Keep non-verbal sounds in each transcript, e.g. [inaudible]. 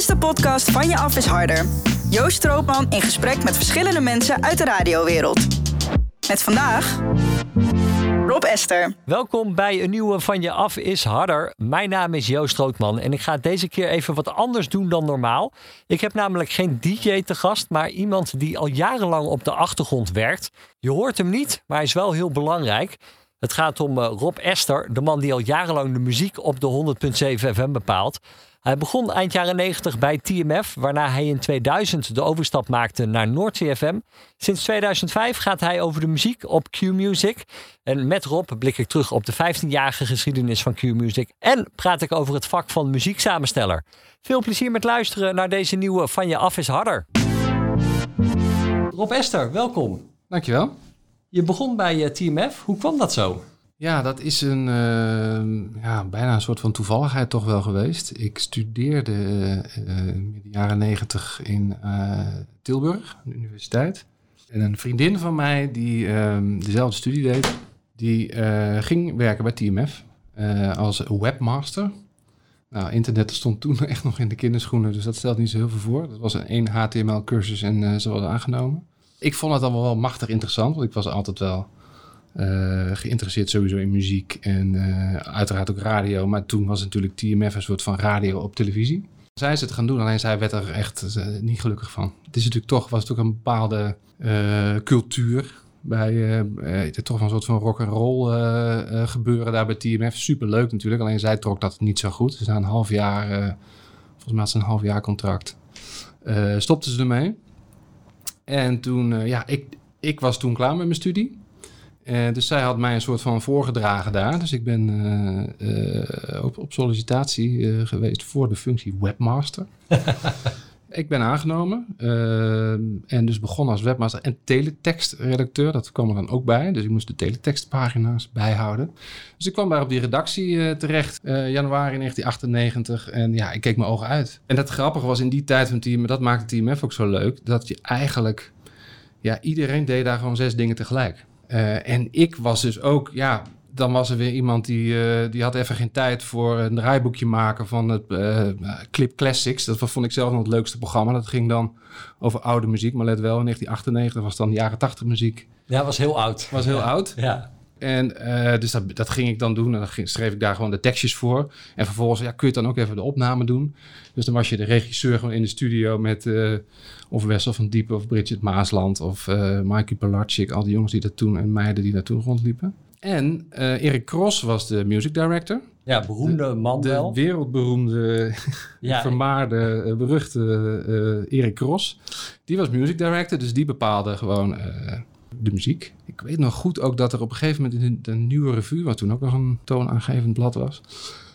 is de podcast Van Je Af is Harder. Joost Stroopman in gesprek met verschillende mensen uit de radiowereld. Met vandaag Rob Esther. Welkom bij een nieuwe Van Je Af is Harder. Mijn naam is Joost Strootman en ik ga deze keer even wat anders doen dan normaal. Ik heb namelijk geen DJ te gast, maar iemand die al jarenlang op de achtergrond werkt. Je hoort hem niet, maar hij is wel heel belangrijk. Het gaat om eh, Rob Esther, de man die al jarenlang de muziek op de 100.7 FM bepaalt. Hij begon eind jaren 90 bij TMF, waarna hij in 2000 de overstap maakte naar Noordzee FM. Sinds 2005 gaat hij over de muziek op Q-Music. En met Rob blik ik terug op de 15-jarige geschiedenis van Q-Music en praat ik over het vak van muzieksamensteller. Veel plezier met luisteren naar deze nieuwe Van Je Af is Harder. Rob Esther, welkom. Dankjewel. Je begon bij eh, TMF. Hoe kwam dat zo? Ja, dat is een, uh, ja, bijna een soort van toevalligheid toch wel geweest. Ik studeerde uh, in de jaren negentig in uh, Tilburg, de universiteit. En een vriendin van mij die ehm, dezelfde studie deed, die ging werken bij TMF als webmaster. Nou, internet stond toen [laughs] echt nog in de kinderschoenen, dus dat stelt niet zo heel veel voor. Dat was een één HTML-cursus en ze was aangenomen. Ik vond het allemaal wel machtig interessant, want ik was altijd wel geïnteresseerd sowieso in muziek en uh, uiteraard ook radio. Maar toen was natuurlijk TMF een soort van radio op televisie. Zij is het gaan doen, alleen zij werd er echt uh, niet gelukkig van. Het is natuurlijk toch, was natuurlijk een bepaalde cultuur bij toch een soort van rock and roll gebeuren daar bij TMF. Superleuk natuurlijk, alleen zij trok dat niet zo goed. Ze zijn een half jaar, volgens mij had ze een half jaar contract. stopte ze ermee. En toen, ja, ik, ik was toen klaar met mijn studie. Uh, dus zij had mij een soort van voorgedragen daar. Dus ik ben uh, op, op, sollicitatie geweest voor de functie webmaster. [laughs] ik ben aangenomen en dus begonnen als webmaster en teletextredacteur. Dat kwam er dan ook bij. Dus ik moest de teletextpagina's bijhouden. Dus ik kwam daar op die redactie terecht, januari 1998. En ja, ik keek mijn ogen uit. En het grappige was in die tijd van team, dat maakte TMF ook zo leuk, dat je eigenlijk, ja, iedereen deed daar gewoon zes dingen tegelijk. Uh, en ik was dus ook, ja, dan was er weer iemand die, uh, die had even geen tijd voor een draaiboekje maken van het uh, Clip Classics. Dat vond ik zelf nog het leukste programma. Dat ging dan over oude muziek, maar let wel, in 1998 was dan jaren 80 muziek. Ja, was heel oud. Was heel oud. Ja. En uh, dus dat, dat ging ik dan doen. En dan schreef ik daar gewoon de tekstjes voor. En vervolgens ja, kun je dan ook even de opname doen. Dus dan was je de regisseur gewoon in de studio met uh, of Wessel van Diepen of Bridget Maasland of uh, Mikey Palatschik. Al die jongens die dat toen en meiden die daar toen rondliepen. En Erik Cross was de music director. Ja, beroemde de, man de wel. wereldberoemde, [laughs] ja, vermaarde, beruchte Erik Cross. Die was music director, dus die bepaalde gewoon de muziek. Ik weet nog goed ook dat er op een gegeven moment in de, nieuwe revue, wat toen ook nog een toonaangevend blad was,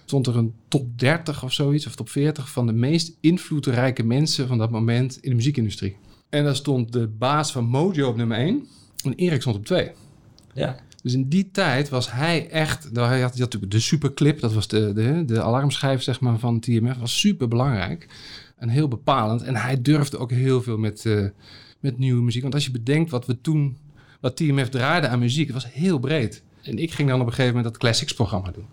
stond er een top 30 of zoiets, of top 40 van de meest invloedrijke mensen van dat moment in de muziekindustrie. En daar stond de baas van Mojo op nummer 1 en Erik stond op 2. Ja. Dus in die tijd was hij echt. Nou, hij had, natuurlijk de superclip, dat was de, de, de alarmschijf zeg maar, van TMF, was super belangrijk en heel bepalend. En hij durfde ook heel veel met, uh, met nieuwe muziek. Want als je bedenkt wat we toen wat TMF draaide aan muziek. Het was heel breed. En ik ging dan op een gegeven moment dat Classics-programma doen.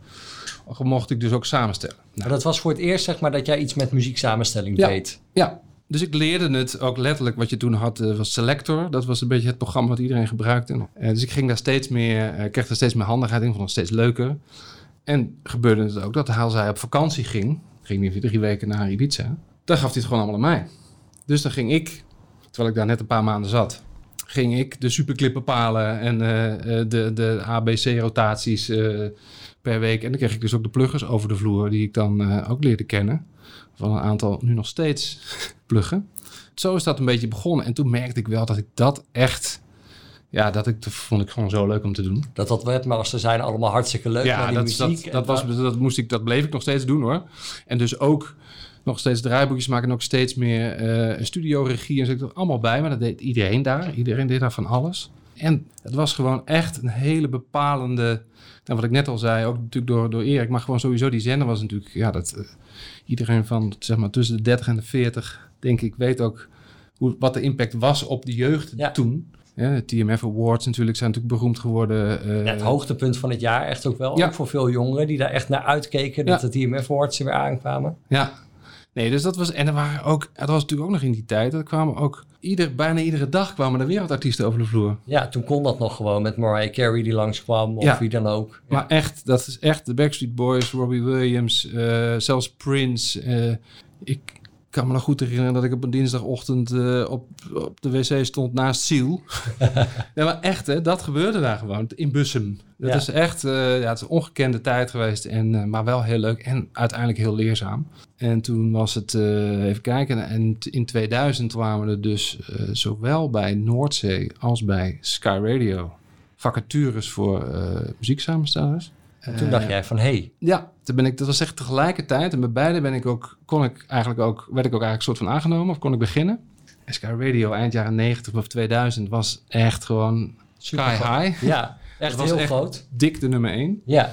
Mocht ik dus ook samenstellen. Nou, maar dat was voor het eerst, zeg maar, dat jij iets met muzieksamenstelling ja, deed. Ja, dus ik leerde het ook letterlijk. Wat je toen had, uh, was Selector. Dat was een beetje het programma wat iedereen gebruikte. Uh, dus ik ging daar steeds meer, uh, kreeg daar steeds meer handigheid in. Vond het steeds leuker. En gebeurde het ook dat als hij op vakantie ging, ging hij drie weken naar Ibiza. Dan gaf hij het gewoon allemaal aan mij. Dus dan ging ik, terwijl ik daar net een paar maanden zat, ging ik de superclip bepalen en uh, de, de ABC-rotaties uh, per week. En dan kreeg ik dus ook de pluggers over de vloer, die ik dan ook leerde kennen. Van een aantal nu nog steeds [laughs] pluggen. Zo is dat een beetje begonnen. En toen merkte ik wel dat ik dat echt. Ja, dat, ik, dat vond ik gewoon zo leuk om te doen. Dat dat webmaster zijn allemaal hartstikke leuk. Ja, die dat, muziek dat, dat, was, dat, moest ik, dat bleef ik nog steeds doen hoor. En dus ook nog steeds draaiboekjes maken en ook steeds meer uh, studioregie en zo. Allemaal bij, maar dat deed iedereen daar. Iedereen deed daar van alles. En het was gewoon echt een hele bepalende... Nou, wat ik net al zei, ook natuurlijk door, door Erik, maar gewoon sowieso die zender was natuurlijk... Ja, dat uh, iedereen van zeg maar tussen de 30 en de 40, denk ik, weet ook hoe, wat de impact was op de jeugd ja. toen. Ja, de TMF Awards natuurlijk zijn natuurlijk beroemd geworden. Uh, ja, het hoogtepunt van het jaar echt ook wel. Ja. Ook voor veel jongeren die daar echt naar uitkeken dat de TMF Awards er weer aankwamen. Ja, Nee, dus dat was... En er waren ook... Dat was natuurlijk ook nog in die tijd. Er kwamen ook... Ieder, bijna iedere dag kwamen er wereldartiesten over de vloer. Ja, toen kon dat nog gewoon met Mariah Carey die langskwam of Ja. wie dan ook. Ja. Maar echt, dat is echt de Backstreet Boys, Robbie Williams, eh, zelfs Prince. eh, ik kan me nog goed herinneren dat ik op een dinsdagochtend eh, op, op de wc stond naast Siel. [laughs] ja, maar echt, hè, dat gebeurde daar gewoon in Bussum. Dat Ja. is echt, eh, ja, het is een ongekende tijd geweest, en, eh, maar wel heel leuk en uiteindelijk heel leerzaam. En toen was het, even kijken, en in 2000 kwamen er dus zowel bij Noordzee als bij Sky Radio vacatures voor muzieksamenstellers. En toen Eh, dacht jij van, hé, hey, ja, toen ben ik, dat was echt tegelijkertijd. En bij beide ben ik ook, kon ik eigenlijk ook, werd ik ook eigenlijk soort van aangenomen of kon ik beginnen. En Sky Radio eind jaren 90 of 2000 was echt gewoon sky Super high. ja, echt [laughs] heel echt groot. Dik de nummer 1. Ja,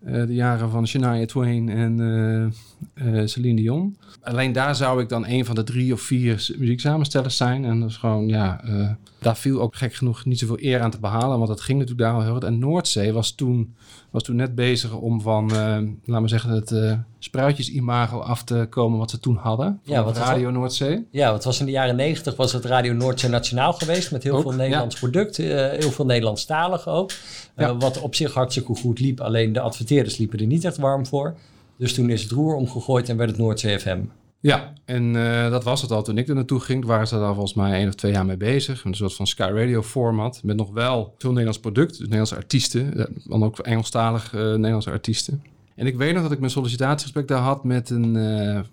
de jaren van Shania Twain en eh, eh, Celine Dion. Alleen daar zou ik dan een van de drie of vier muzieksamenstellers zijn. En dat is gewoon, ja, eh, daar viel ook gek genoeg niet zoveel eer aan te behalen. Want dat ging natuurlijk daar al heel hard. En Noordzee was toen, was toen net bezig om van, eh laten we zeggen, het eh spruitjes-imago af te komen wat ze toen hadden. Ja, wat was Radio Noordzee. ja, wat was in de jaren negentig was het Radio Noordzee Nationaal geweest met heel Ook, veel ja. Nederlands product, heel veel Nederlandstalig ook. Ja. wat op zich hartstikke goed liep, alleen de adverteerders liepen er niet echt warm voor. Dus toen is het roer omgegooid en werd het Noordzee FM. Ja, en eh, dat was het al toen ik er naartoe ging. Waren ze daar volgens mij één of twee jaar mee bezig. Een soort van Sky Radio format. Met nog wel veel Nederlands product. Dus Nederlandse artiesten. eh, Dan ook Engelstalig eh, Nederlandse artiesten. En ik weet nog dat ik mijn sollicitatiegesprek daar had met een,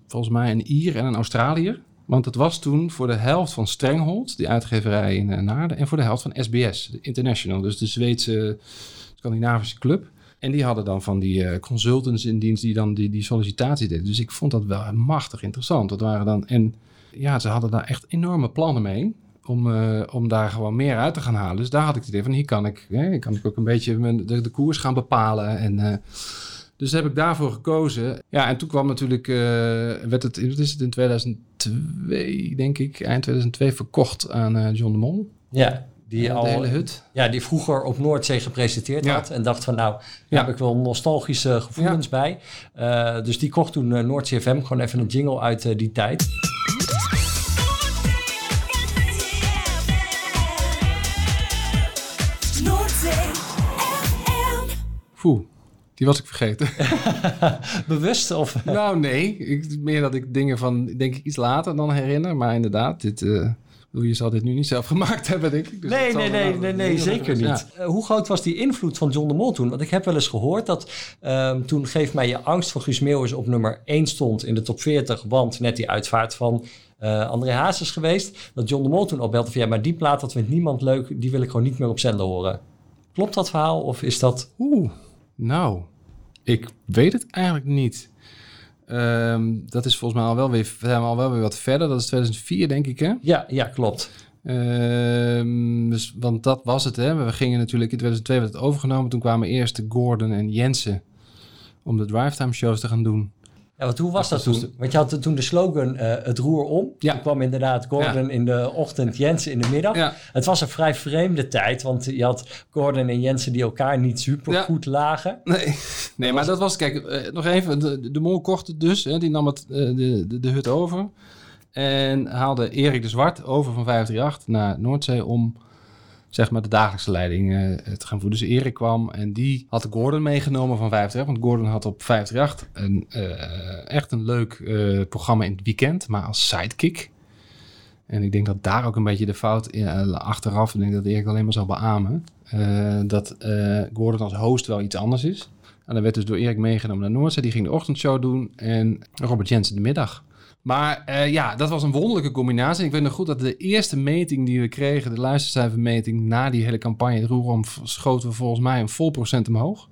volgens mij een Ier en een Australiër. Want het was toen voor de helft van Strenghold, die uitgeverij in Naarden. En voor de helft van SBS, International. Dus de Zweedse Scandinavische club. En die hadden dan van die eh, consultants in dienst die dan die, die sollicitatie deden. Dus ik vond dat wel machtig interessant. Dat waren dan, en ja, ze hadden daar echt enorme plannen mee. Om, eh, om daar gewoon meer uit te gaan halen. Dus daar had ik het idee van, hier kan ik, hè, kan ik ook een beetje mijn, de, de koers gaan bepalen. En, eh, dus heb ik daarvoor gekozen. Ja, en toen kwam natuurlijk, werd het, is het, in 2002, denk ik, eind 2002 verkocht aan John de Mol. Ja, die de al hele hut. Ja, die vroeger op Noordzee gepresenteerd Ja. had. En dacht van nou, daar Ja. heb ik wel nostalgische gevoelens bij. Eh, dus die kocht toen eh, Noordzee FM. Gewoon even een jingle uit eh, die tijd. Noordzee FM. Poeh, die was ik vergeten. [laughs] Bewust of... nou, nee. Ik, meer dat ik dingen van, denk ik, iets later dan herinner. Maar inderdaad, dit, eh, je zal dit nu niet zelf [laughs] gemaakt hebben, denk ik. Dus Nee, nee, nee, nee, nee, zeker niet. Eh, hoe groot was die invloed van John de Mol toen? Want ik heb wel eens gehoord dat ehm, toen Geef mij je angst van Guus Meeuwis op nummer 1 stond in de top 40, want net die uitvaart van eh, André Haas is geweest, dat John de Mol toen opbelde van ja, maar die plaat dat vindt niemand leuk, die wil ik gewoon niet meer op zender horen. Klopt dat verhaal of is dat... Oeh, nou, ik weet het eigenlijk niet. Ehm, dat is volgens mij al wel weer, we zijn al wel weer wat verder. Dat is 2004, denk ik, hè? Ja, ja, klopt. Ehm, dus, want dat was het, hè. We gingen natuurlijk in 2002 werd het overgenomen. Toen kwamen eerst Gordon en Jensen om de drivetime shows te gaan doen. Ja, want hoe was dat dat was toen? Want je had toen de slogan eh, het roer om. Ja. Toen kwam inderdaad Gordon in de ochtend, Jensen in de middag. Ja. Het was een vrij vreemde tijd, want je had Gordon en Jensen die elkaar niet super goed lagen. Nee, [laughs] nee maar dat was, kijk, eh, nog even, de, de mol kocht het dus, hè, die nam het, eh, de, de, de hut over. En haalde Erik de Zwart over van 538 naar Noordzee om, zeg maar, de dagelijkse leiding eh, te gaan voeren. Dus Erik kwam en die had Gordon meegenomen van 538, want Gordon had op 538 een, eh, echt een leuk eh, programma in het weekend, maar als sidekick. En ik denk dat daar ook een beetje de fout eh, achteraf, ik denk dat Erik alleen maar zou beamen, dat Gordon als host wel iets anders is. En dat werd dus door Erik meegenomen naar Noordzee. Die ging de ochtendshow doen en Robert Jensen de middag. Maar eh, ja, dat was een wonderlijke combinatie. Ik weet nog goed dat de eerste meting die we kregen, de luistercijfermeting na die hele campagne, de roerom, schoten we volgens mij een vol procent omhoog.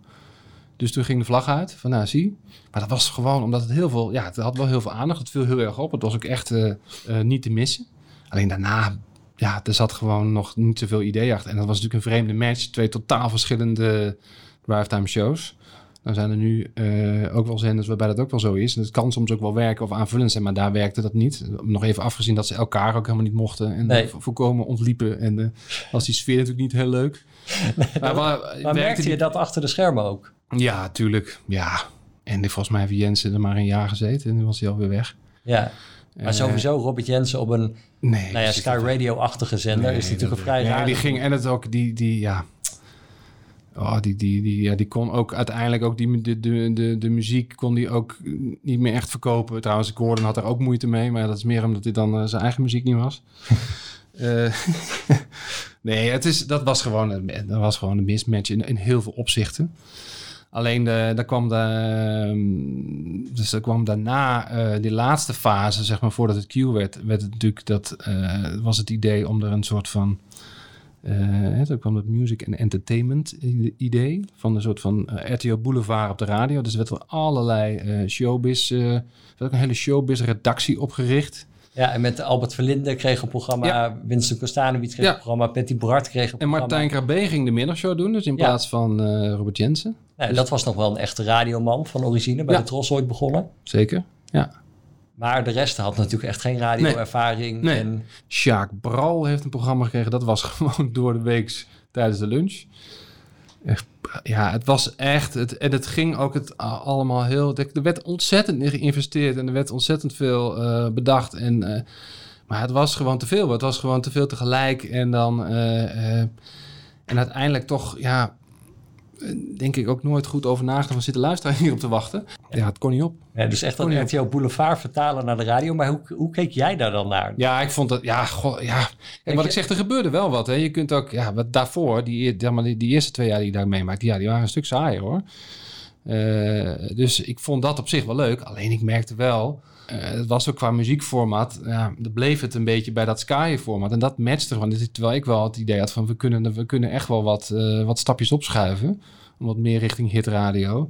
Dus toen ging de vlag uit van nou zie. Maar dat was gewoon omdat het heel veel, ja, het had wel heel veel aandacht. Het viel heel erg op. Het was ook echt eh, eh, niet te missen. Alleen daarna, ja, er zat gewoon nog niet zoveel idee achter. En dat was natuurlijk een vreemde match. Twee totaal verschillende drivetime shows. Dan zijn er nu eh, ook wel zenders waarbij dat ook wel zo is. En het kan soms ook wel werken of aanvullend zijn, maar daar werkte dat niet. Nog even afgezien dat ze elkaar ook helemaal niet mochten en Nee. vo- volkomen ontliepen. En eh, was die sfeer natuurlijk niet heel leuk. [laughs] maar, maar, Maar werkte merkte je die- dat achter de schermen ook? Ja, tuurlijk. Ja. En volgens mij heeft Jensen er maar een jaar gezeten en nu was hij alweer weg. Ja. Maar Eh, sowieso Robert Jensen op een Nee, nou ja, Sky Radio-achtige zender Nee, is natuurlijk vrij raar. die ging en het ook die die ja. Oh, die, die, die, ja, die kon ook uiteindelijk ook die, de, de, de, de muziek kon die ook niet meer echt verkopen. Trouwens, Gordon had er ook moeite mee, maar dat is meer omdat hij dan eh, zijn eigen muziek niet was. [laughs] Eh, [laughs] nee, het is, dat, was gewoon, een- dat was gewoon een mismatch in, in heel veel opzichten. Alleen de, daar kwam de, ehm, dus er kwam daarna eh die laatste fase, zeg maar, voordat het Q werd, werd het natuurlijk dat eh, was het idee om er een soort van eh toen kwam het music en entertainment idee van een soort van eh, RTO Boulevard op de radio. Dus er werd er allerlei eh, showbiz, er werd ook een hele showbiz redactie opgericht. Ja, en met Albert Verlinde kreeg een programma, Ja. Winston Kostanowitz kreeg Ja. een programma, Patty Bart kreeg een En programma. Martijn Krabbe ging de middagshow doen, dus in Ja. plaats van Robert Jensen. Ja, dat was nog wel een echte radioman van origine, bij de Tros ooit begonnen. Zeker, ja. Maar de rest had natuurlijk echt geen radioervaring. Nee. En Sjaak Bral heeft een programma gekregen. Dat was [laughs] gewoon door de week tijdens de lunch. Echt, ja, het was echt... Het, en het ging ook het allemaal heel... Er werd ontzettend in geïnvesteerd en er werd ontzettend veel eh, bedacht. En, eh, maar het was gewoon te veel. Het was gewoon te veel tegelijk. En dan... eh, en uiteindelijk toch, ja... Denk ik ook nooit goed over nagedacht van zitten luisteren hier op te wachten. Ja, het kon niet op. ja, dus echt dat RTO Boulevard vertalen naar de radio. Maar hoe, hoe keek jij daar dan naar? Ja, ik vond dat, ja, goh, ja. Kijk, wat ik zeg, er gebeurde wel wat. Hè. Je kunt ook, ja, wat daarvoor, die, die, die eerste twee jaar die ik daar meemaakte, ja, die waren een stuk saaier hoor. Eh, dus ik vond dat op zich wel leuk. Alleen ik merkte wel, het was ook qua muziekformaat, ja, dan bleef het een beetje bij dat Sky-format. En dat matchte gewoon. Dus Terwijl ik wel het idee had van, we kunnen, we kunnen echt wel wat, eh, wat stapjes opschuiven. Om wat meer richting hitradio.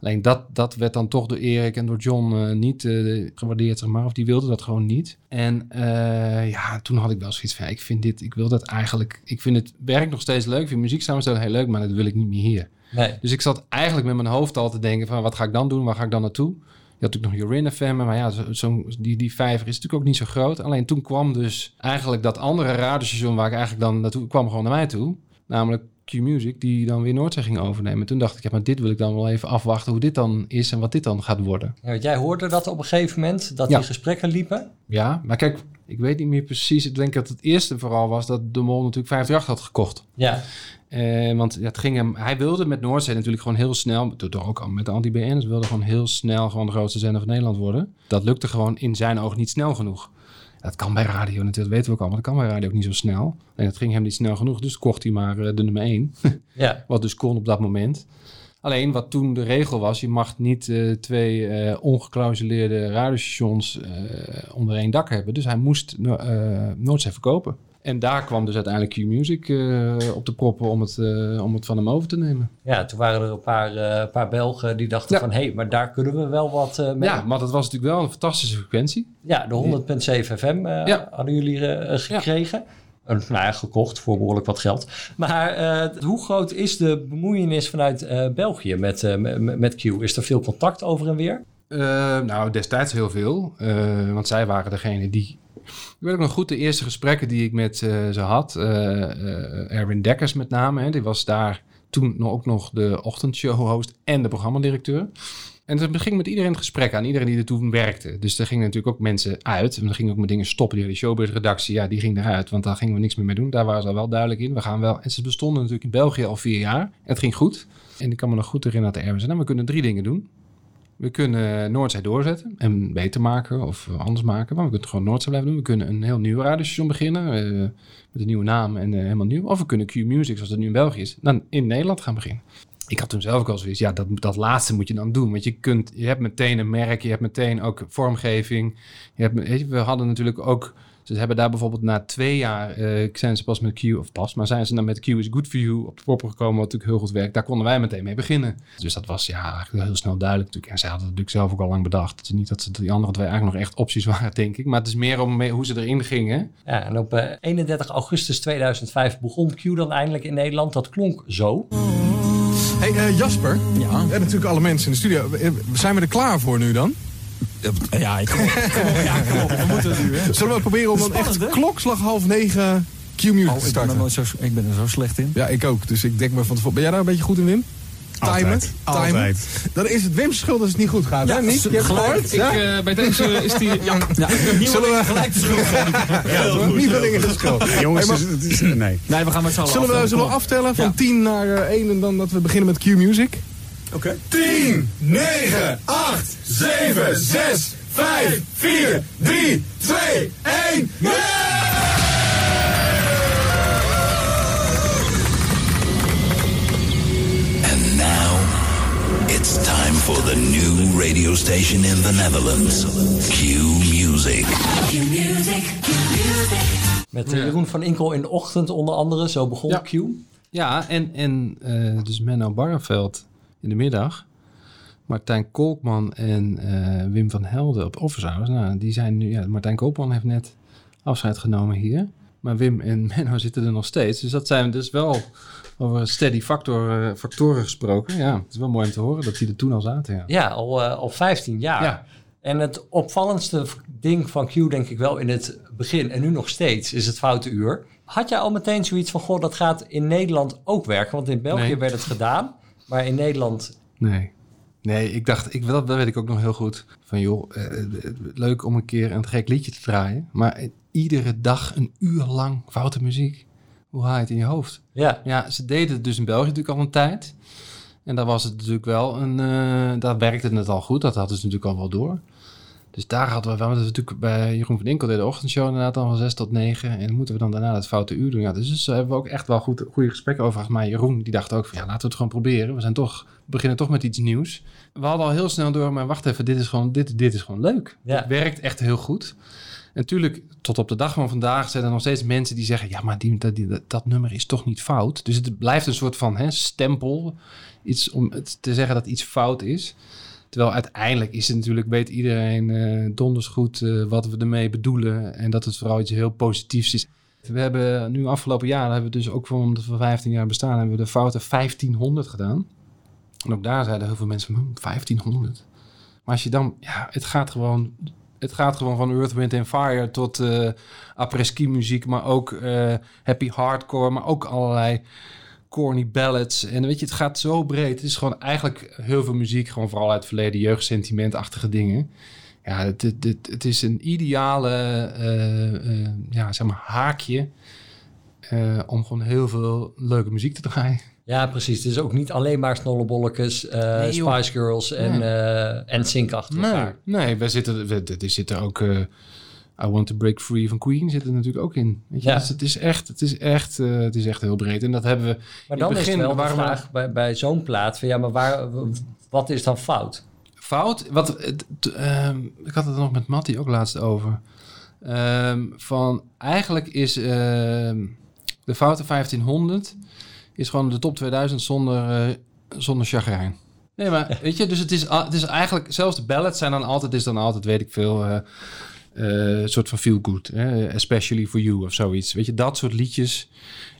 Alleen dat, dat werd dan toch door Erik en door John eh, niet eh, gewaardeerd, zeg maar. Of die wilden dat gewoon niet. En eh, ja, toen had ik wel zoiets van, ja, ik vind dit, ik wil dat eigenlijk... Ik vind het werk nog steeds leuk. Ik vind muziek samenstellen heel leuk, maar dat wil ik niet meer hier. Nee. Dus ik zat eigenlijk met mijn hoofd al te denken van, wat ga ik dan doen? Waar ga ik dan naartoe? Had natuurlijk nog Jorin FM, maar ja, zo, die, die vijver is natuurlijk ook niet zo groot. Alleen toen kwam dus eigenlijk dat andere radiostation waar ik eigenlijk dan naartoe kwam gewoon naar mij toe. Namelijk Q-Music, die dan weer Noordzee ging overnemen. Toen dacht ik, ja, maar dit wil ik dan wel even afwachten hoe dit dan is en wat dit dan gaat worden. Ja, jij hoorde dat op een gegeven moment, dat Ja. die gesprekken liepen. Ja, maar kijk, ik weet niet meer precies. Ik denk dat het eerste vooral was dat de Mol natuurlijk 538 had gekocht. Ja, Eh, want ja, het ging hem, hij wilde met Noordzee natuurlijk gewoon heel snel, door ook al met de anti-BN'ers, wilde gewoon heel snel gewoon de grootste zender van Nederland worden. Dat lukte gewoon in zijn ogen niet snel genoeg. Dat kan bij radio natuurlijk, dat weten we ook allemaal. Dat kan bij radio ook niet zo snel. En dat ging hem niet snel genoeg, dus kocht hij maar eh, de nummer 1. [laughs] ja. Wat dus kon op dat moment. Alleen wat toen de regel was, je mag niet eh, twee eh ongeclausuleerde radiostations onder één dak hebben. Dus hij moest no eh, Noordzee verkopen. En daar kwam dus uiteindelijk Q-Music eh, op de proppen om het, eh, om het van hem over te nemen. ja, toen waren er een paar, eh, paar Belgen die dachten Ja. van... hé, hey, maar daar kunnen we wel wat eh mee. Ja, maar dat was natuurlijk wel een fantastische frequentie. Ja, de 100.7 FM eh, Ja. hadden jullie eh, gekregen. Een, nou ja, gekocht voor behoorlijk wat geld. Maar eh, hoe groot is de bemoeienis vanuit eh, België met, eh, met, met Q? Is er veel contact over en weer? Eh, nou, destijds heel veel. eh, want zij waren degene die... Ik weet ook nog goed de eerste gesprekken die ik met eh, ze had. eh, eh, Erwin Dekkers met name. Hè, die was daar toen ook nog de ochtendshow-host en de programmadirecteur. En toen ging met iedereen het gesprek aan. Iedereen die er toen werkte. Dus er gingen natuurlijk ook mensen uit. En er gingen ook met dingen stoppen. Die showbiz-redactie, ja, die ging eruit. Want daar gingen we niks meer mee doen. Daar waren ze al wel duidelijk in. We gaan wel... En ze bestonden natuurlijk in België al vier jaar. Het ging goed. En ik kan me nog goed herinneren dat Erwin zei... Nou, we kunnen drie dingen doen. We kunnen Noordzee doorzetten en beter maken of anders maken. Maar we kunnen gewoon Noordzee blijven doen. We kunnen een heel nieuw radiostation beginnen eh, met een nieuwe naam en eh, helemaal nieuw. Of we kunnen Q-Music, zoals het nu in België is, dan in Nederland gaan beginnen. Ik had toen zelf ook al zoiets, ja, dat, dat laatste moet je dan doen. Want je, kunt, je hebt meteen een merk, je hebt meteen ook vormgeving. Je hebt, we hadden natuurlijk ook, ze hebben daar bijvoorbeeld na twee jaar, eh, zijn ze pas met Q, of pas, maar zijn ze dan met Q is Good For You op de proppen gekomen, wat natuurlijk heel goed werkt. Daar konden wij meteen mee beginnen. Dus dat was ja, eigenlijk heel snel duidelijk natuurlijk. En zij hadden het natuurlijk zelf ook al lang bedacht. Het is niet dat ze die andere twee eigenlijk nog echt opties [laughs] waren, denk ik. Maar het is meer om mee, hoe ze erin gingen. Ja, en op eh, 31 augustus 2005 begon Q dan eindelijk in Nederland. Dat klonk zo. Hey eh, Jasper, Ja. en natuurlijk alle mensen in de studio. Eh, Zijn we er klaar voor nu dan? Ja, ik kom op. Kom op, ja, kom op. We moeten het nu, hè. Zullen we proberen om dan echt hè? klokslag half negen Q-music Oh, te ik, ben er starten? zo, ik ben er zo slecht in. Ja, ik ook. Dus ik denk me van tevoren. Ben jij daar een beetje goed in, Wim? timen. Altijd. timen. Altijd. Dan is het Wim's schuld als het niet goed gaat. hè? Niet? Je hebt het gehoord? Ik, Ja? eh, bij deze is die... Ja, ja. Zullen we... gelijk de schuld geven. Heel goed. Niet dingen geschuld. Jongens, Hey, het maar is- het is- nee. Nee, we gaan met z'n allen Zullen we, aftellen. zullen we aftellen van Ja. 10 naar eh, 1 en dan dat we beginnen met Q-Music? 10, 9, 8, 7, 6, 5, 4, 3, 2, 1. And now, it's time for the new radio station in the Netherlands. Q Music. Met eh, Jeroen van Inkel in de ochtend onder andere. Zo begon Ja. Q. Ja, en, en eh, dus Menno Barreveld in de middag. Martijn Kolkman en eh, Wim van Helden op Office Hours. Nou, die zijn nu... Ja, Martijn Kolkman heeft net afscheid genomen hier. Maar Wim en [laughs] Menno zitten er nog steeds. Dus dat zijn dus wel over steady factor, eh, factoren gesproken. Ja, het is wel mooi om te horen dat die er toen al zaten. Ja. Ja, al, eh, al 15 jaar. Ja. En het opvallendste ding van Q, denk ik wel in het begin en nu nog steeds, is het foute uur. Had jij al meteen zoiets van, goh, dat gaat in Nederland ook werken? Want in België Nee. werd het gedaan, maar in Nederland... Nee. Nee, ik dacht, ik, dat, dat weet ik ook nog heel goed. Van joh, eh, eh, leuk om een keer een gek liedje te draaien. Maar eh, iedere dag een uur lang foute muziek. Hoe haal je het in je hoofd? Ja, Ja, ze deden het dus in België natuurlijk al een tijd. En daar was het natuurlijk wel een... eh, daar werkte het al goed. Dat hadden ze natuurlijk al wel door. Dus daar hadden we wel... Dat we natuurlijk bij Jeroen van Inkel deden de ochtendshow inderdaad dan van 6 tot 9. En moeten we dan daarna het foute uur doen. Ja, dus, dus daar hebben we ook echt wel goed, goede gesprekken over gehad. Maar Jeroen die dacht ook van ja, laten we het gewoon proberen. We zijn toch... We beginnen toch met iets nieuws. We hadden al heel snel door, maar wacht even, dit is gewoon, dit, dit is gewoon leuk. Ja. Het werkt echt heel goed. En natuurlijk, tot op de dag van vandaag zijn er nog steeds mensen die zeggen... ja, maar die, dat, die- dat, dat nummer is toch niet fout. Dus het blijft een soort van hè, stempel. Iets om te zeggen dat iets fout is. Terwijl uiteindelijk is het natuurlijk... weet iedereen eh, donders goed eh, wat we ermee bedoelen... en dat het vooral iets heel positiefs is. We hebben nu afgelopen jaar... hebben we dus ook voor, omdat we 15 jaar bestaan... hebben we de foute 1500 gedaan. En ook daar zeiden heel veel mensen... "Hm, 1500. Maar als je dan... Ja, het gaat gewoon... Het gaat gewoon van Earth, Wind and Fire tot eh après-ski muziek, maar ook happy hardcore, maar ook allerlei corny ballads. En weet je, het gaat zo breed. Het is gewoon eigenlijk heel veel muziek, gewoon vooral uit het verleden, jeugdsentimentachtige dingen. Ja, het, het, het, het is een ideale eh, eh, ja, zeg maar haakje eh, om gewoon heel veel leuke muziek te draaien. ja precies. Het is ook niet alleen maar snollebolletjes, eh, Nee. Spice Girls en, Nee. en Sync achter Nee, elkaar. nee we zitten, we, er zitten ook I Want to Break Free van Queen zit er natuurlijk ook in. Weet je? Ja. Dus het is echt, het is echt, eh, het is echt heel breed. En dat hebben we. Maar in dan het is begin het wel de waren we- vraag bij, bij zo'n plaat van ja, maar waar, wat is dan fout? fout. Wat, ehm, ik had het er nog met Matty ook laatst over. Ehm, van eigenlijk is ehm, de foute 1500 is gewoon de top 2000 zonder, eh, zonder chagrijn. Nee, maar [laughs] weet je, dus het is, het is eigenlijk, zelfs de ballads zijn dan altijd, is dan altijd, weet ik veel, eh, een soort van feel good. Hè? Especially for you of zoiets. Weet je, dat soort liedjes.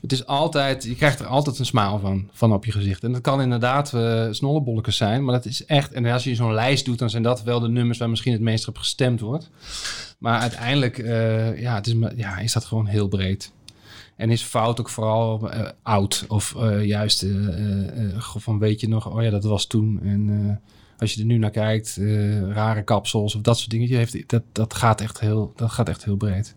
Het is altijd, je krijgt er altijd een smile van, van op je gezicht. En dat kan inderdaad uh, snollebolletjes zijn, maar dat is echt... En als je zo'n lijst doet, dan zijn dat wel de nummers waar misschien het meest op gestemd wordt. Maar uiteindelijk, eh, ja, het is, ja, is dat gewoon heel breed. En is fout ook vooral eh, oud. Of eh, juist eh, eh, eh, van weet je nog, oh ja, dat was toen. En eh, als je er nu naar kijkt, eh, rare kapsels of dat soort dingen. Heeft, dat, dat, gaat echt heel, dat gaat echt heel breed.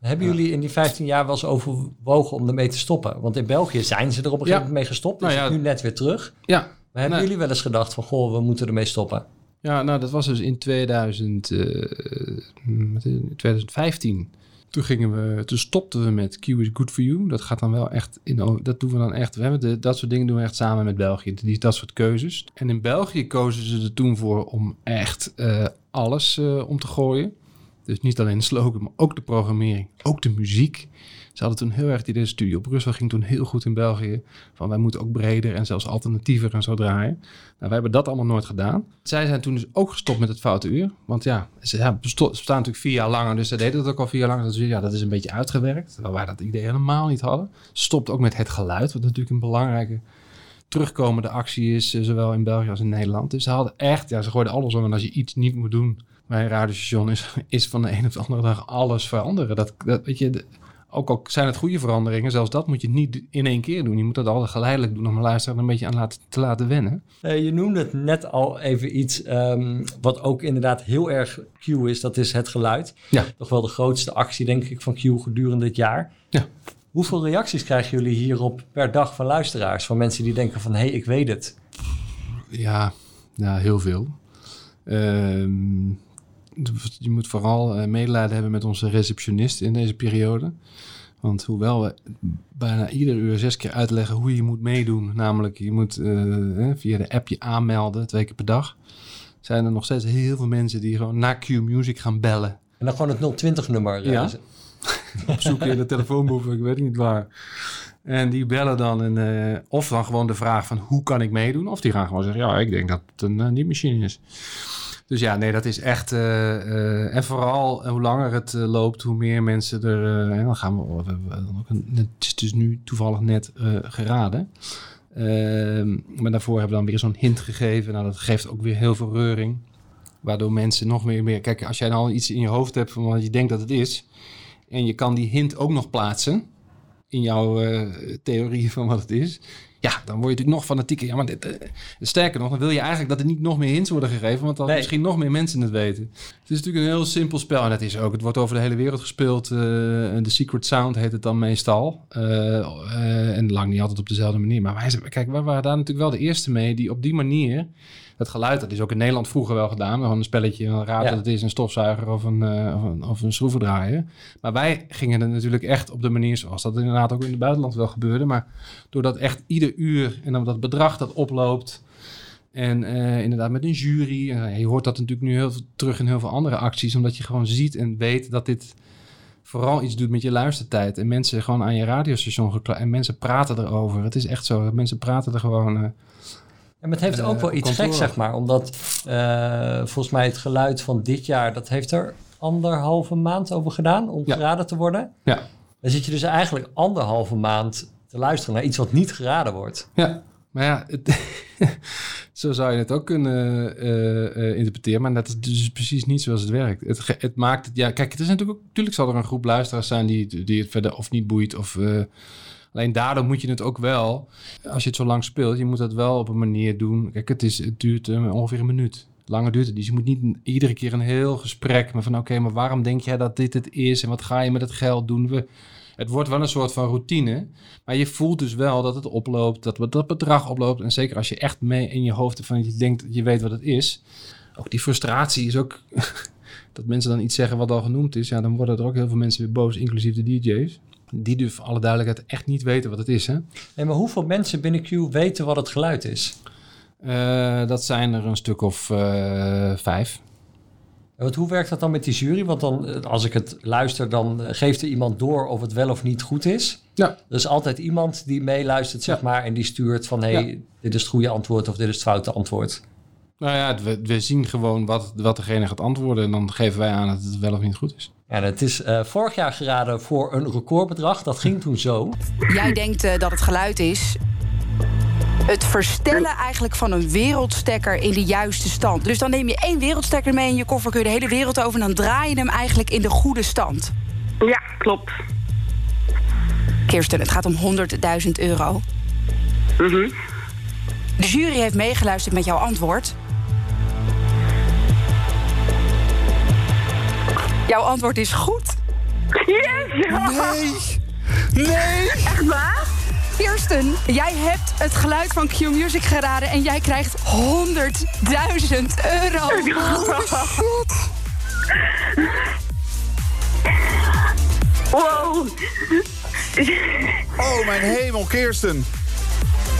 Hebben jullie in die 15 jaar wel eens overwogen om ermee te stoppen? Want in België zijn ze er op een gegeven moment mee gestopt. Nou Is ja. nu net weer terug. Ja, Maar hebben Nee. jullie wel eens gedacht van, goh, we moeten ermee stoppen? Ja, nou, dat was dus in 2000, eh, wat is het? 2015. Toen gingen we, toen stopten we met Q is good for you. Dat gaat dan wel echt in, dat doen we dan echt. We hebben dat soort dingen doen we echt samen met België. Die, dat soort keuzes. En in België kozen ze er toen voor om echt eh, alles eh, om te gooien. Dus niet alleen de slogan, maar ook de programmering, ook de muziek. Ze hadden toen heel erg het idee, Studio Brussel ging toen heel goed in België. Van wij moeten ook breder en zelfs alternatiever en zo draaien. Nou, wij hebben dat allemaal nooit gedaan. Zij zijn toen dus ook gestopt met het foute uur. Want ja, ze bestaan natuurlijk vier jaar langer, dus ze deden het ook al vier jaar lang. Dus ja, dat is een beetje uitgewerkt. Terwijl wij dat idee helemaal niet hadden. Ze stopten ook met het geluid, wat natuurlijk een belangrijke terugkomende actie is, eh, zowel in België als in Nederland. Dus ze hadden echt, ja, ze gooiden alles om. En als je iets niet moet doen bij een radiostation, is, is van de een op de andere dag alles veranderen. Dat, dat weet je, ook al zijn het goede veranderingen, zelfs dat moet je niet in één keer doen. Je moet dat altijd geleidelijk doen om een luisteraar er een beetje aan laten, te laten wennen. Eh, je noemde het net al even iets ehm, wat ook inderdaad heel erg Q is. Dat is het geluid. Ja. Toch wel de grootste actie, denk ik, van Q gedurende dit jaar. Ja. Hoeveel reacties krijgen jullie hierop per dag van luisteraars? Van mensen die denken van, hé, hey, ik weet het. Ja, ja heel veel. Ehm, je moet vooral eh, medelijden hebben met onze receptionist in deze periode. Want hoewel we bijna ieder uur zes keer uitleggen hoe je moet meedoen, namelijk je moet eh, eh, via de app je aanmelden twee keer per dag, zijn er nog steeds heel veel mensen die gewoon naar Q Music gaan bellen. En dan gewoon het 020-nummer. Ja. [laughs] Opzoeken in de telefoonboek, ik weet niet waar. En die bellen dan en, eh, of dan gewoon de vraag van hoe kan ik meedoen? Of die gaan gewoon zeggen, ja, ik denk dat het een uh, niet-machine is. Dus ja, nee, dat is echt... eh, eh, en vooral eh, hoe langer het loopt, hoe meer mensen er... en dan gaan we... we het is dus nu toevallig net geraden. Ehm, maar daarvoor hebben we dan weer zo'n hint gegeven. Nou, dat geeft ook weer heel veel reuring. Waardoor mensen nog meer... meer kijk, als jij nou al iets in je hoofd hebt van wat je denkt dat het is... en je kan die hint ook nog plaatsen in jouw theorie van wat het is. Ja, dan word je natuurlijk nog fanatieker. Ja, maar dit, eh, sterker nog, dan wil je eigenlijk dat er niet nog meer hints worden gegeven, want dan Nee. misschien nog meer mensen het weten. Het is natuurlijk een heel simpel spel en dat is ook. Het wordt over de hele wereld gespeeld. eh, de Secret Sound heet het dan meestal. Eh, en lang niet altijd op dezelfde manier. Maar wij, kijk, wij waren daar natuurlijk wel de eerste mee die op die manier het geluid, dat is ook in Nederland vroeger wel gedaan. Gewoon een spelletje, een raad Ja. dat het is, een stofzuiger of een, eh, of een, of een schroevendraaier. Maar wij gingen er natuurlijk echt op de manier zoals dat inderdaad ook in het buitenland wel gebeurde. Maar doordat echt ieder uur en dan dat bedrag dat oploopt. En eh, inderdaad met een jury. En, je hoort dat natuurlijk nu heel veel terug in heel veel andere acties. Omdat je gewoon ziet en weet dat dit vooral iets doet met je luistertijd. En mensen gewoon aan je radiostation gekla- En mensen praten erover. Het is echt zo. Mensen praten er gewoon... eh, Ja, maar het heeft Eh, ook wel op iets geks, zeg maar. Omdat eh, volgens mij het geluid van dit jaar... dat heeft er anderhalve maand over gedaan om Ja. geraden te worden. ja, Dan zit je dus eigenlijk anderhalve maand te luisteren naar iets wat niet geraden wordt. Ja, maar ja, het- [laughs] zo zou je het ook kunnen eh, eh, interpreteren. Maar dat is dus precies niet zoals het werkt. Het, het maakt het, ja, kijk, het is natuurlijk ook, natuurlijk zal er een groep luisteraars zijn die, die het verder of niet boeit. Of, eh, alleen daardoor moet je het ook wel, als je het zo lang speelt, je moet dat wel op een manier doen. Kijk, het, is, het duurt eh, ongeveer een minuut. Langer duurt het. Dus je moet niet iedere keer een heel gesprek met van oké, maar waarom denk jij dat dit het is? En wat ga je met het geld doen? We, het wordt wel een soort van routine. Maar je voelt dus wel dat het oploopt, dat dat bedrag oploopt. En zeker als je echt mee in je hoofd van je denkt dat je weet wat het is. Ook die frustratie is ook [laughs] dat mensen dan iets zeggen wat al genoemd is. Ja, dan worden er ook heel veel mensen weer boos, inclusief de DJ's. Die dus voor alle duidelijkheid echt niet weten wat het is. Hè? Nee, maar hoeveel mensen binnen Q weten wat het geluid is? Eh, dat zijn er een stuk of eh, vijf. En wat, hoe werkt dat dan met die jury? Want dan, eh, als ik het luister, dan geeft er iemand door of het wel of niet goed is. Ja. Er is altijd iemand die meeluistert, zeg Ja. maar, en die stuurt van... hé, hey, Ja. dit is het goede antwoord of dit is het foute antwoord. Nou ja, we, we zien gewoon wat, wat degene gaat antwoorden. En dan geven wij aan dat het wel of niet goed is. En het is eh, vorig jaar geraden voor een recordbedrag. Dat ging toen zo. Jij denkt eh, dat het geluid is. Het verstellen eigenlijk van een wereldstekker in de juiste stand. Dus dan neem je één wereldstekker mee in je koffer, kun je de hele wereld over en dan draai je hem eigenlijk in de goede stand. Ja, klopt. Kirsten, het gaat om 100.000 euro. Mhm. De jury heeft meegeluisterd met jouw antwoord. Jouw antwoord is goed. Yes! Nee! Nee! Echt waar? Kirsten, jij hebt het geluid van Q Music geraden en jij krijgt 100.000 euro. Holy shit. Wow. Oh, mijn hemel, Kirsten.